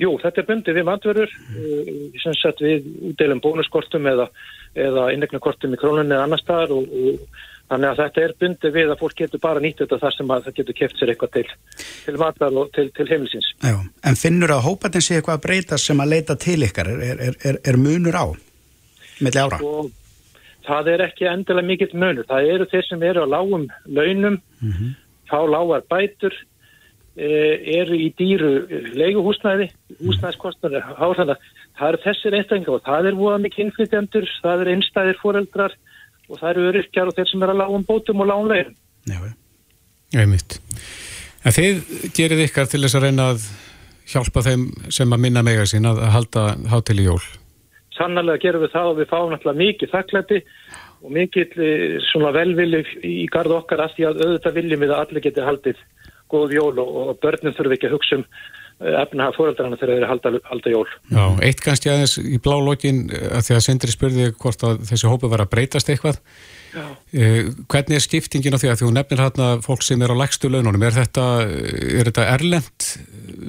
Jú, þetta er bundið við maturur uh, sem sett við útdelum bónuskortum eða, eða innegnakortum í krónunni eða annar staðar og, og Þannig að þetta er bundið við að fólk getur bara nýtt þetta þar sem að það getur keft sér eitthvað til, til matar og til, til heimilsins. Já, en finnur að hópatin sé eitthvað að breyta sem að leita til ykkar? Er, er, er, er munur á melli ára? Og það er ekki endilega mikill munur. Það eru þeir sem eru á lágum launum, mm -hmm. fá lágar bætur, e, eru í dýru leiguhúsnæði, húsnæðskostnari, hálfþannig að það eru þessir einstaklingar og það er búið mikið innflytjandur, það eru einstæðir foreldrar og það eru öryrkjar og þeir sem er að lágum bótum og lágum veginn. Já, ég mitt. En þið gerir ykkar til þess að reyna að hjálpa þeim sem að minna mega sín að halda hátil í jól? Sannarlega gerum við það og við fáum alltaf mikið þakklæti og mikið eh, svona velvili í gardu okkar að því að auðvitað viljum við að allir geti haldið góð jól og, og börnum þurfum ekki að hugsa um eh, efnahaga fóröldrarna þegar þeir eru halda, halda jól. Já, eitt kannski aðeins í blá lokin að því að Sindri spurði hvort að þessi hópu var að breytast eitthvað Eh, hvernig er skiptingin á því að þú nefnir hérna fólk sem er á lægstu laununum, er þetta, er þetta erlend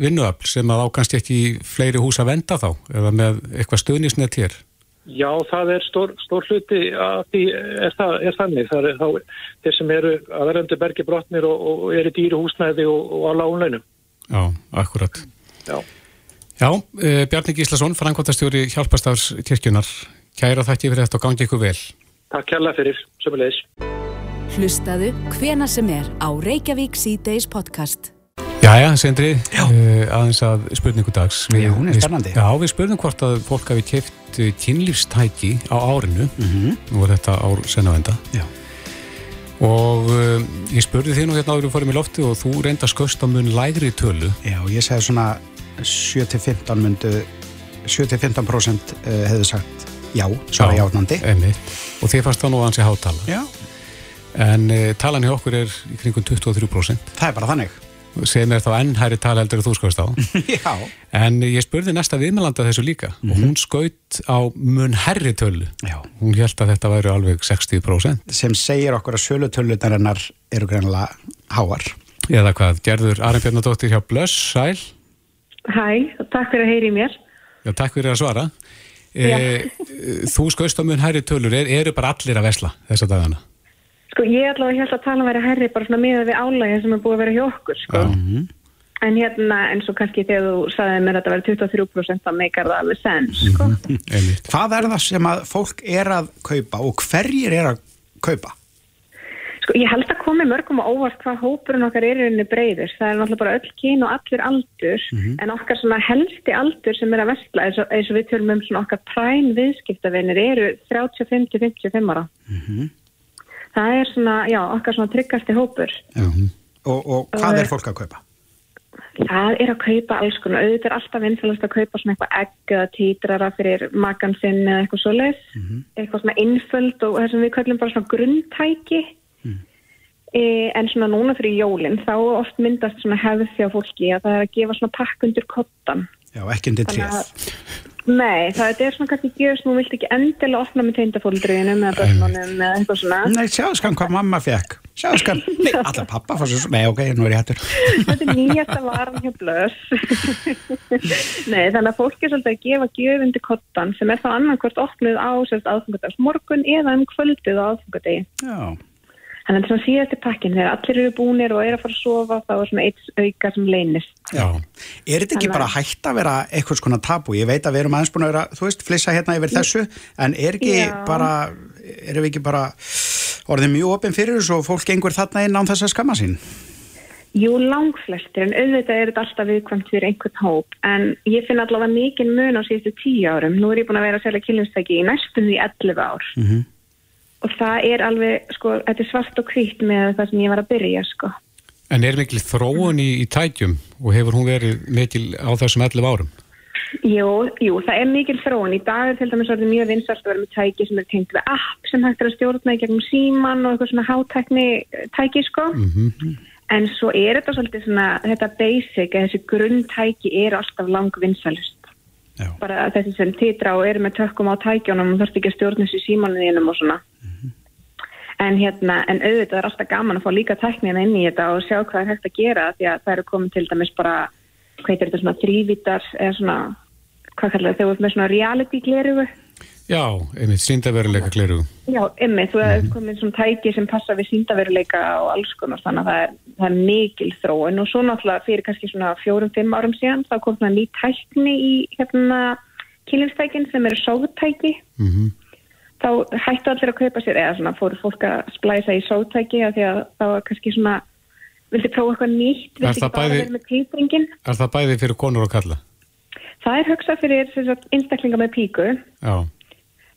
vinnuafl sem að ákvæmst ekki fleiri hús að venda þá eða með eitthvað stöðnisnett hér? Já, það er stór, stór hluti að því er, það, er þannig. Það er þá þeir sem eru að verðandi bergi brotnir og, og eru dýru húsnæði og, og á lágunlaunum. Já, akkurat. Já. Já, e, Bjarni Gíslason, frangvotastjóri Hjálpastafs kirkjunar. Kæra þætti fyrir þetta og gangi ykkur vel. Takk kærlega fyrir, sömulegis. Hlustaðu hvena sem er á Reykjavík C-Days podcast. Jæja, Sendri, uh, aðeins að spurningu dags. Við, Já, hún er spennandi. Já, við spurning hvort að fólk hafi kæft kynlífstæki á árinu, mm -hmm. nú er þetta ár senavenda. Já. Og uh, ég spurði þið nú hérna áður við fórum í lofti og þú reynda skust á mun lægri tölu. Já, ég segi svona 7-15 myndu, 7-15% hefðu sagt já, svara játnandi. og þið fannst það nú að hans er hátala já. en uh, talan í okkur er í kringum 23% það er bara þannig sem er þá ennhæri tala heldur að þú skoðist á. [LAUGHS] En ég spurði næsta viðmælanda þessu líka. Mm -hmm. og mhm. hún skaut á mun herri tölu. Já. hún held að þetta væri alveg 60% sem segir okkur að sölutölunarinnar eru greinlega háar. Eða hvað, gerður Arnbjörnadóttir hjá Blöss, sæl. Hæ, takk fyrir að heyri mér. Já, takk fyrir að svara. E, þú skoist á mun hæri tölur, er, eru bara allir að vesla þessa dagana? Sko ég er allavega held að tala að vera herri bara svona miða við álægin sem er búið að vera hjá okkur sko. Mhm. -huh. En hérna eins og kannski þegar þú sagði mér að þetta verið 23% að meikar það alveg senn sko. Mhm. -huh. Hvað er það sem að fólk er að kaupa og hverjir er að kaupa? Sko ég held að komi mörgum og óvart hvað hópurinn okkar er í rauninni breyður. Það er náttúrulega bara öll kyn og allir aldur mm -hmm. en okkar svona helsti aldur sem er að vestla eins og, eins og við tölum um svona okkar præn viðskiptavinir eru 35-55 ára. Mm -hmm. Það er svona, já, okkar svona tryggasti hópur. Mm -hmm. og, og hvað er fólk að kaupa? Það er að kaupa alls konar. Auðvitað er alltaf vinsfælast að kaupa svona eitthvað egg eða títrara fyrir makansinn eða eitthvað svo leiðs. Mhm. Eitthvað svona innföld og það sem við kallum bara svona grundtæki E, en svona núna fyrir jólinn þá oft myndast svona hefð þjá fólki að það er að gefa svona pakk undir kottan Já, ekki undir tréð Nei, það er svona kannski gjöfs nú vilt ekki endilega opna með teindafóldriðinum eða börnunum eða eitthvað svona. Nei, sjáðu skan hvað mamma fekk Sjáðu skan, nei, [LAUGHS] alla pappa fór svo Nei, ok, nú er ég hættur. [LAUGHS] Þetta er nýjasta varan hjá blöss [LAUGHS] Nei, þannig að fólki er svolítið að gefa gjöf undir kottan sem er þá annarkvört opnuð á sérst aðfungardags morgun eða um kvöldið á aðfungardegi Já Að þetta er svona síðasti pakkin, þegar allir eru búinir og eru að fara að sofa, þá er svona eitt auka sem leynist. Já, er þetta ekki Þannig... bara hægt að vera eitthvað svona tabu? Ég veit að við erum aðeins búin að vera, þú veist, flissa hérna yfir þessu, en er ekki Já. bara, erum við ekki bara orðið mjög opinn fyrir þessu og fólk gengur þarna inn án þess að skamma sín? Jú, langflestir, en auðvitað er þetta alltaf viðkvæmt fyrir einhvern hóp, en ég finn allavega mikið mun á síðustu tíu árum. Nú er ég búin að vera og það er alveg, sko, þetta er svart og hvít með það sem ég var að byrja, sko. En er mikil þróun í, í tækjum og hefur hún verið mikil á þessum 11 árum? Jú, jú, það er mikil þróun. Í dag er til dæmis orðið mjög vinsast að vera með tæki sem er tengt við app sem hægt er að stjórna í gegnum síman og eitthvað svona hátækni tæki, sko. Mm -hmm. En svo er þetta svolítið svona, þetta basic, þessi grunntæki er alltaf lang vinsalust. Já. Bara þessi sem titra og eru með tökkum á tækjónum og þarf ekki að stjórna þessi símanuðinum og svona. En hérna, en auðvitað er alltaf gaman að fá líka tæknina inn í þetta og sjá hvað er hægt að gera því að það eru komið til dæmis bara hvað er þetta svona þrývítar eða svona, hvað kallar það, við erum með svona reality glerugu Já, einmitt síndaveruleika gleru. Já, einmitt, þú hefði mhm. komið svona tæki sem passa við síndaveruleika og alls konar, þannig að það er, það er mikil þróun og svo náttúrulega fyrir kannski svona fjórum-fimm árum síðan þá kom það ný tækni í hérna kynlífstækin sem eru sógtæki. Mm -hmm. Þá hættu allir að kaupa sér, eða svona fóru fólk að splæsa í sógtæki að því að þá var kannski svona, vilti prófa eitthvað nýtt, vilti ekki bara vera með týpringin. Er það bæði fyrir konur og kalla? Það er hugsað fyrir einstaklinga með píku. Já.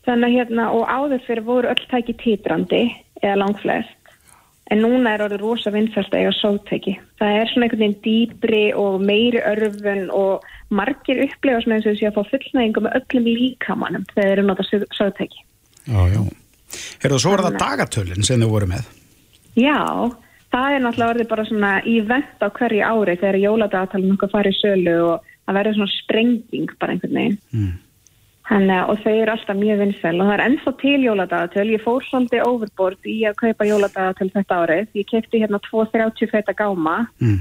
Þannig að hérna og áður fyrir voru öll tæki tíbrandi eða langflest en núna er orðið rosa vinsast að eiga sóttæki. Það er svona einhvern veginn dýbri og meiri örfun og margir upplefa svona eins og þessi að fá fullnægingu með öllum líkamannum þegar þeir eru notað sóttæki. Já, já. Er það svo að það dagatölinn sem þau voru með? Já, það er náttúrulega orðið bara svona í vend á hverju ári þegar jóladagatalinn okkar farið sölu og það verður svona sprenging bara einhvern veginn. Mm. Hanna, og þau eru alltaf mjög vinsvel og það er ennþá til jóladagatöl, ég fór svolítið overboard í að kaupa jóladagatöl þetta árið, ég kefti hérna 2.30 feta gáma. Mm.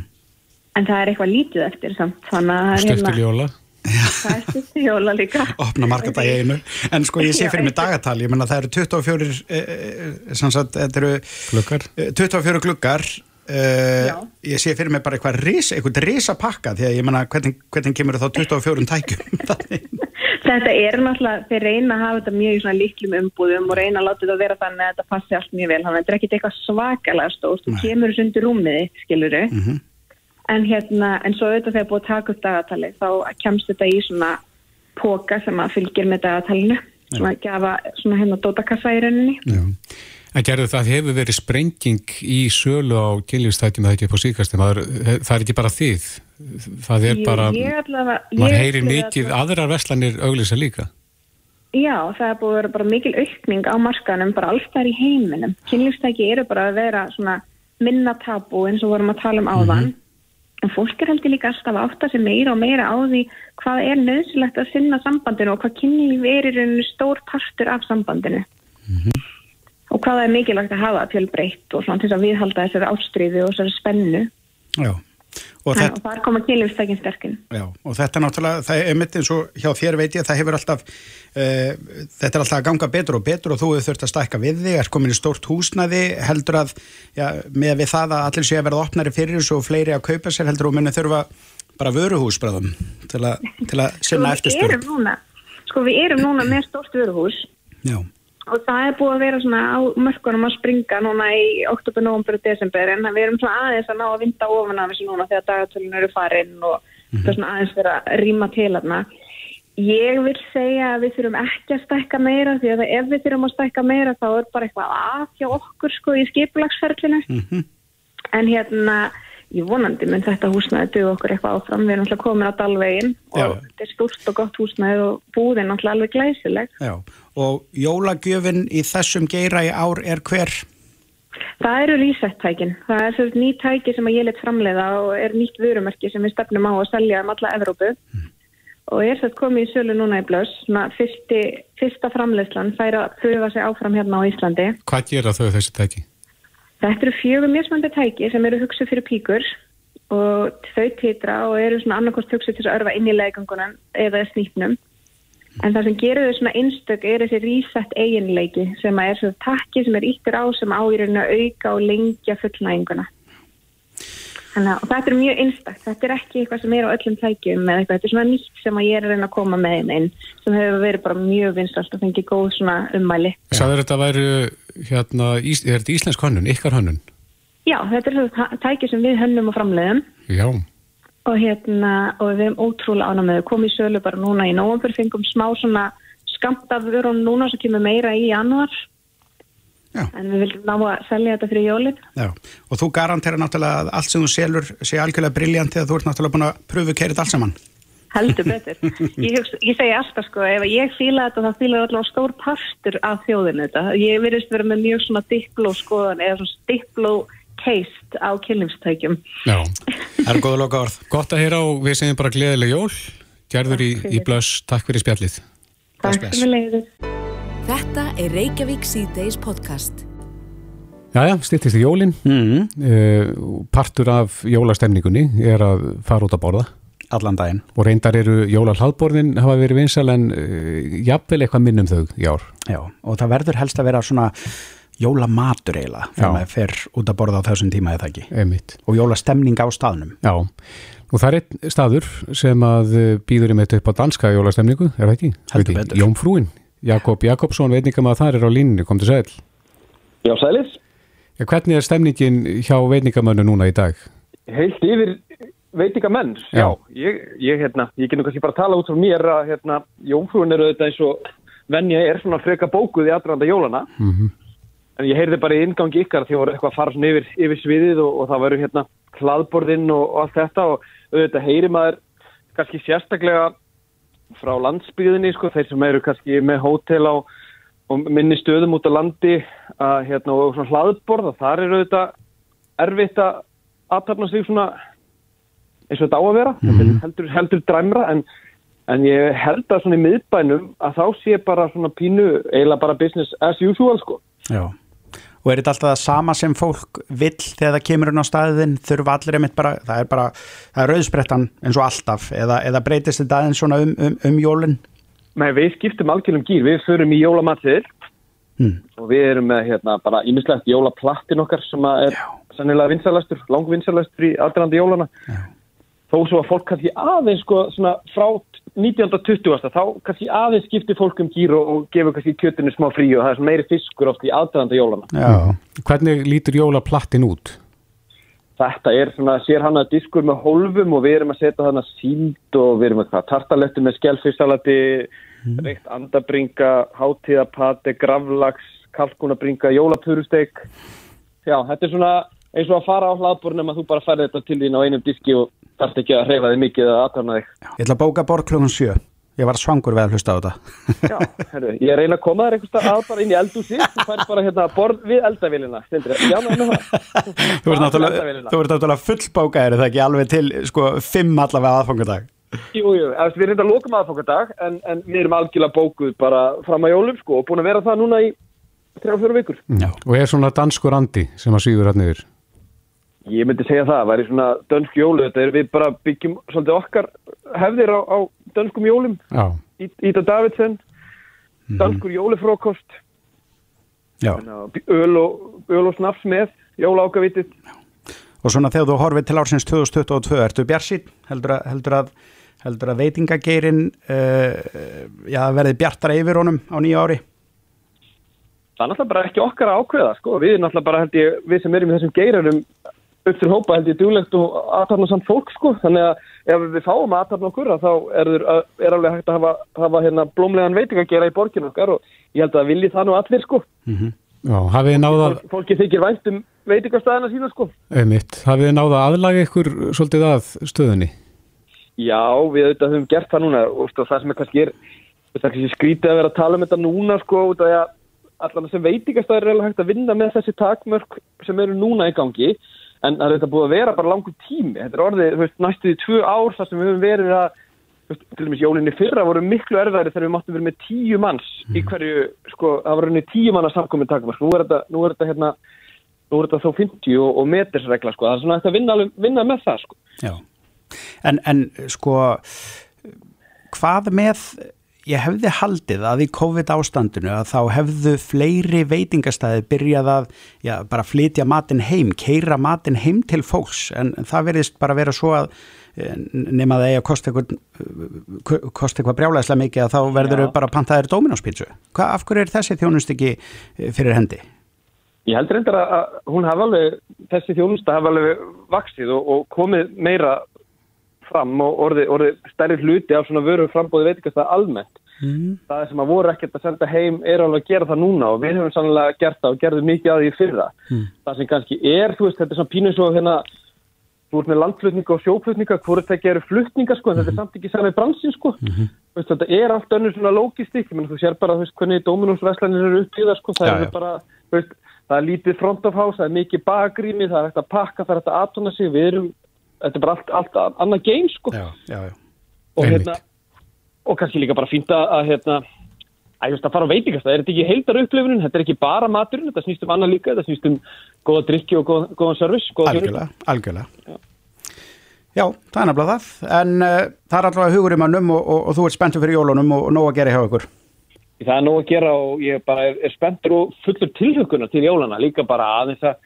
en það er eitthvað lítið eftir samt. Hérna, jóla. Það er stöftur jóla líka. [LAUGHS] Opna markata í einu, en sko ég sé fyrir mig dagatal, ég menna það eru 24 eh, eh, sagt, þetta eru glukkar 24 eh, glukkar Uh, ég sé fyrir mig bara eitthvað risa, eitthvað risa pakka því að ég menna hvernig, hvernig kemur þá 24 tækjum [LAUGHS] Þetta er náttúrulega, þeir reyna að hafa þetta mjög svona líklum umbúðum og reyna að láta þetta vera þannig að þetta passi allt mjög vel, þannig að þetta er ekkit eitthvað svakalega stórt, þú kemur þessu undir rúmiði, skiluru, mm -hmm. en hérna, en svo auðvitað þegar búið að taka upp dagatali, þá kemst þetta í svona póka sem að fylgir með dagatalinu, svona að gefa svona hérna dótakassa í rauninni. Já. En gerðu það hefur verið sprenging í sölu á kynlífstætjum það ekki á síkastum, það, er ekki bara þið, það er Jú, bara, maður heyrir mikið, allavega. aðrar veslanir auglisa líka. Já, það er búið að vera bara mikil aukning á markanum, bara alltaf í heiminum. Kynlífstæki eru bara að vera svona minna tabu eins og vorum að tala um áðan, mm -hmm. en fólk er heldur líka alltaf að sé meira og meira á því hvað er nöðsilegt að sinna sambandinu og hvað er í rauninu stór partur af sambandinu. Mm -hmm og hvað er mikilvægt að hafa fjölbreytt og svona til þess að viðhalda þessari ástriði og þessari spennu? Já. Og, Æ, og þar koma kynlífstækin sterkinn. Já og þetta náttúrulega, það er mitt eins og hjá þér veit ég, það hefur alltaf uh, þetta er alltaf að ganga betur og betur og þú hefur þurft að stækka við þig, er komin í stórt húsnaði heldur að, já, með við það að allir sé að verða opnari fyrir þessu og fleiri að kaupa sér heldur og munið þurfa bara vöruhúsbræðum til, til að og það er búið að vera svona á mörkunum að springa núna í oktober, november og desember en við erum svona aðeins að ná að vinda ofan af þessu núna þegar dagartölun eru farin og mm -hmm. það er svona aðeins vera að rýma til aðna. Ég vil segja að við þurfum ekki að stækka meira því að ef við þurfum að stækka meira þá er bara eitthvað að hjá okkur sko í skiplagsferðlinu mm -hmm. en hérna ég vonandi mun þetta húsnæði dög okkur eitthvað áfram, við erum alltaf komin á dalvegin og Já. þetta er stúrt og gott húsnæði og búðin alltaf alveg glæsileg Já. og jólagjöfin í þessum geira í ár er hver? Það eru reset-tækin það er svona nýtt tæki sem að ég let framleiða og er nýtt vörumerki sem við stefnum á að selja um alla Evrópu mm. og ég er sett komið í sölu núna í blöss fyrsti, fyrsta framleiðslan fær að pröfa sig áfram hérna á Íslandi Hvað gera þau þessi tæki? Þetta eru fjögur mismandi tæki sem eru hugsið fyrir píkur og þau titra og eru svona annarkost hugsið til að örfa inn í legangunum eða snýpnum. En það sem gerur þau svona einstök er þessi reset eiginleiki sem er svona takki sem er íttur á sem áýruna auka og lengja fullnæginguna. Þannig að þetta er mjög einstakt, þetta er ekki eitthvað sem er á öllum tækjum eða eitthvað, þetta er svona nýtt sem að ég er að reyna að koma með einn einn sem hefur verið bara mjög vinstast og fengið góð svona ummæli. Sæður þetta að væri, hérna, ís, er þetta íslensk hönnun, ykkar hönnun? Já, þetta er svona tæki sem við hönnum og framleiðum. Já. Og hérna, og við hefum ótrúlega ánum með, við komum í sölu bara núna í nógumfyrir, fengum smá svona skamt af vörun núna sem kemur meira í januar Já. en við viljum ná að selja þetta fyrir jólinn. Já, og þú garantera náttúrulega að allt sem þú selur sé algjörlega brilljant þegar þú ert náttúrulega búin að pröfu kerið allt saman. Heldur betur. [LAUGHS] Ég, ég segi alltaf sko, ef ég fýla þetta þá fýla þetta stór partur af þjóðinu þetta. Ég verðist vera með mjög svona dipló skoðan eða svona dipló keist á kynlífstækjum. Já, það er góða loka orð. Gott að heyra og við segjum bara gleðileg jól. Gerður í, í blöss. Takk fyrir spjallið. Takk. Þetta er Reykjavík C-Days podcast. Jæja, styrtist í jólinn. Mm. Uh, partur af jólastemningunni er að fara út að borða. allan daginn og reyndar eru jóla hlaðborðin hafa verið vinsal en uh, jafnvel eitthvað minnum þau í ár Já, og það verður helst að vera svona jólamatur eiginlega þegar maður fer út að borða á þessum tíma eða ekki Einmitt. og jólastemning á staðnum Já, og það er einn staður sem að býður í mitt upp á danska jólastemningu, er það ekki? Heldur betur. Jómfrúin, Jakob Jakobsson veitingam að það er á línni, kom til sæl Já, sælis ja, Hvernig er stemningin hjá veitingamönnu núna í dag? Heilt yfir veitingamenn Já. ég, ég, hérna, ég genið kannski bara að tala út frá mér að hérna, jómfrúin eru auðvitað eins og venja er svona freka bókuð í aðranda jólana Mm -hmm. en ég heyrði bara í ingangi ykkar því voru eitthvað að fara svona yfir, yfir sviðið og, og það veru hérna hlaðborðinn og, og allt þetta og auðvitað heyri maður kannski sérstaklega frá landsbyðinni sko, þeir sem eru kannski með hótel á og minni stöðum út á landi að hérna og svona hlaðborð og þar eru auðvitað erfitt að aðtapna sig svona eins og þetta á að vera Mhm. heldur, heldur dræmra en, en ég held að svona í miðbænum að þá sé bara svona pínu eiginlega bara business as usual sko Já. Og er þetta alltaf það sama sem fólk vill þegar það kemur inn á staðin þurfa allir einmitt bara, það er bara það er rauðsprettan eins og alltaf. Eða, eða breytist þetta aðeins svona um, um, um jólin? Nei, við skiptum algjörnum gýr, við förum í jólamatið. Mm. og við erum með hérna bara ímislegt jólaplattin okkar sem er sannilega vinsalastur, langvinsalastur í aðdrandi jólana. Þó svo að fólk kannski aðeins sko svona frá 1920. þá kannski aðeins skiptir fólk um gýr og, og gefur kannski kjötinu smá frí og það er meiri fiskur oft í aðdrandi jólana. Já. Hvernig lítur jólaplattin út? Þetta er svona sér hann að diskur með hólfum og við erum að setja þarna síld og við erum að tartalettu með skjálfissalati, mm. reykt andabringa, hátíðapati, gravlags, kalkunabringa, jólapurusteg. Já, þetta er svona eins og að fara á hlaðbornum að þú bara færði þetta til þín á einum diski og þarft ekki að reyfa þig mikið eða aðtarna þig. Ég ætla að bóka borg klukkan sjö Ég var svangur við að hlusta á þetta Já, herru, ég reyna að koma þér einhverstað að bara inn í eldúsi, þú fær bara hérna borð við eldavélina, stendur þetta, já, með það. Þú ert náttúrulega, þú ert náttúrulega fullbókaðir er það ekki alveg til sko fimm allavega aðfangadag Jú, jú, eftir, við reynda að loka maður fólkadag en, en við erum algjörlega bókuð bara fram að jólum sko og búin að vera það núna í 3-4 vikur. Já. Og er svona danskur andi sem að síður hann yfir? Ég myndi segja það, það væri svona dönsk jólu, þetta er við bara byggjum svolítið okkar hefðir á, á dönskum jólum. Í- Íta Davidsen, danskur jólufrókost, öl og, öl og snaps með, jóla ákavitið. Og svona þegar þú horfið til ársins 2022 ertu bjarsýn, heldur heldur heldur að veitingageirin uh, já, verði bjartara yfir honum á nýja ári? Það er náttúrulega bara ekki okkar að ákveða, sko, við erum náttúrulega bara ég, við sem erum í þessum geiranum upp til hópa held ég duglegt og aðtarna samt fólk, sko, þannig að ef við fáum aðtarna okkur að þá er, er alveg hægt að hafa, hafa hérna blómlegan veitingagera í borginu okkar og ég held að vilji það nú allir, sko. Já, hafið þið náða, Fólki þykir vænt um veitingastæðina sína, sko. einmitt, hafið þið náða aðlaga ykkur svolítið að stöðunni? Já, við auðvitað höfum gert það núna og það sem er kannski er það er kannski skrítið að vera að tala um þetta núna sko, út af því að allan sem veitingastæður er alveg hægt að vinna með þessi takmörk sem eru núna í gangi en það er þetta búið að vera bara langur tími þetta er orðið, þú veist, næstu því tvö ár þar sem við höfum verið að veist, til dæmis jólinni fyrra voru miklu erfæri þegar við máttum vera með tíu manns í hverju, sko, það var rauninni tíu manna samkomið takmörk, nú er þetta, nú er þetta hérna, nú er þetta þó 50 og, og metersregla, sko, það er svona hægt að vinna, vinna með það, sko. Já. En, en sko hvað með ég hefði haldið að í COVID ástandinu að þá hefðu fleiri veitingastæði byrjað að já, bara flytja matinn heim, keira matinn heim til fólks en það verðist bara vera svo að eh, nema það eigi að kosta eitthvað, kosta eitthvað brjálæslega mikið að þá verður þau bara pantaðir Dominos-pítsu. Hvað, af hverju er þessi þjónust ekki eh, fyrir hendi? Ég held reyndar að, að hún hafa alveg, þessi þjónusta hafa alveg vaksið og, og komið meira fram og orðið orði stærri hluti af svona vöru frambóði veitingast það almennt. Mm. Það sem að voru ekkert að senda heim er alveg að gera það núna og við höfum sannlega gert það og gerðum mikið að því í fyrra. Mm. Það sem kannski er, þú veist, þetta er svona pínu svo hérna, þú ert með landflutninga og sjóflutninga, hvort þetta gerir flutninga sko, en þetta er samt ekki sami bransin sko. Mhm. Þú Veist, þetta er allt önnur svona logistik, menn þú sér bara þú veist, hvernig Dominus-veslanir eru uppbyggðar sko, það Já, er já. bara, þú veist, það er lítið front of house, það er mikið bakrými, það er hægt að pakka, það er hægt að atona sig, við erum, þetta er bara allt, allt annað game sko. Já, já, já. Og Einmitt. hérna, og kannski líka bara fínt að, hérna, að, just, að fara á veitingast, það er ekki heildar upplifunin, þetta er ekki bara maturinn, þetta snýst um annað líka, þetta snýst um góða drikki og góð, góðan service, góða. Algjörlega, algjörlega. Já, það er nefnilega það, en uh, það er alltaf hugur í mannum og, og, og þú ert spenntur fyrir jólunum og, og nóg að gera hjá ykkur. Það er nóg að gera og ég bara er, er spenntur og fullur tilhuguna til jólana, líka bara aðeins að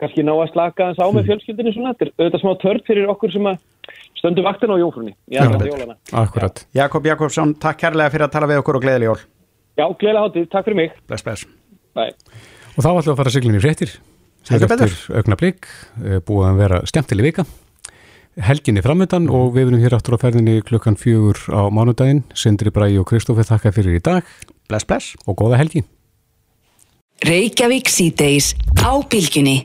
kannski ná að slaka aðeins á með fjölskyldinu svona, þetta er auðvitað smá törn fyrir okkur sem að stöndum vaktin á jófrunni. Akkurat. Jakob Jakobsson, takk kærlega fyrir að tala við okkur og gleðileg jól. Já, gleðileg hátíð, takk fyrir mig. Bless, bless. Bye. Og þá ætlum við að fara siglin í fréttir. Heldur betur. Ögna blik, búið að vera skemmtileg vika. Helginni framöndan og við erum hér áttur á ferðinni klukkan fjögur á mánudaginn. Sindri Bræi og Kristófi þakka fyrir í dag. Bless, bless. Og góða helgi. Reykjavík síðdeis á bylginni.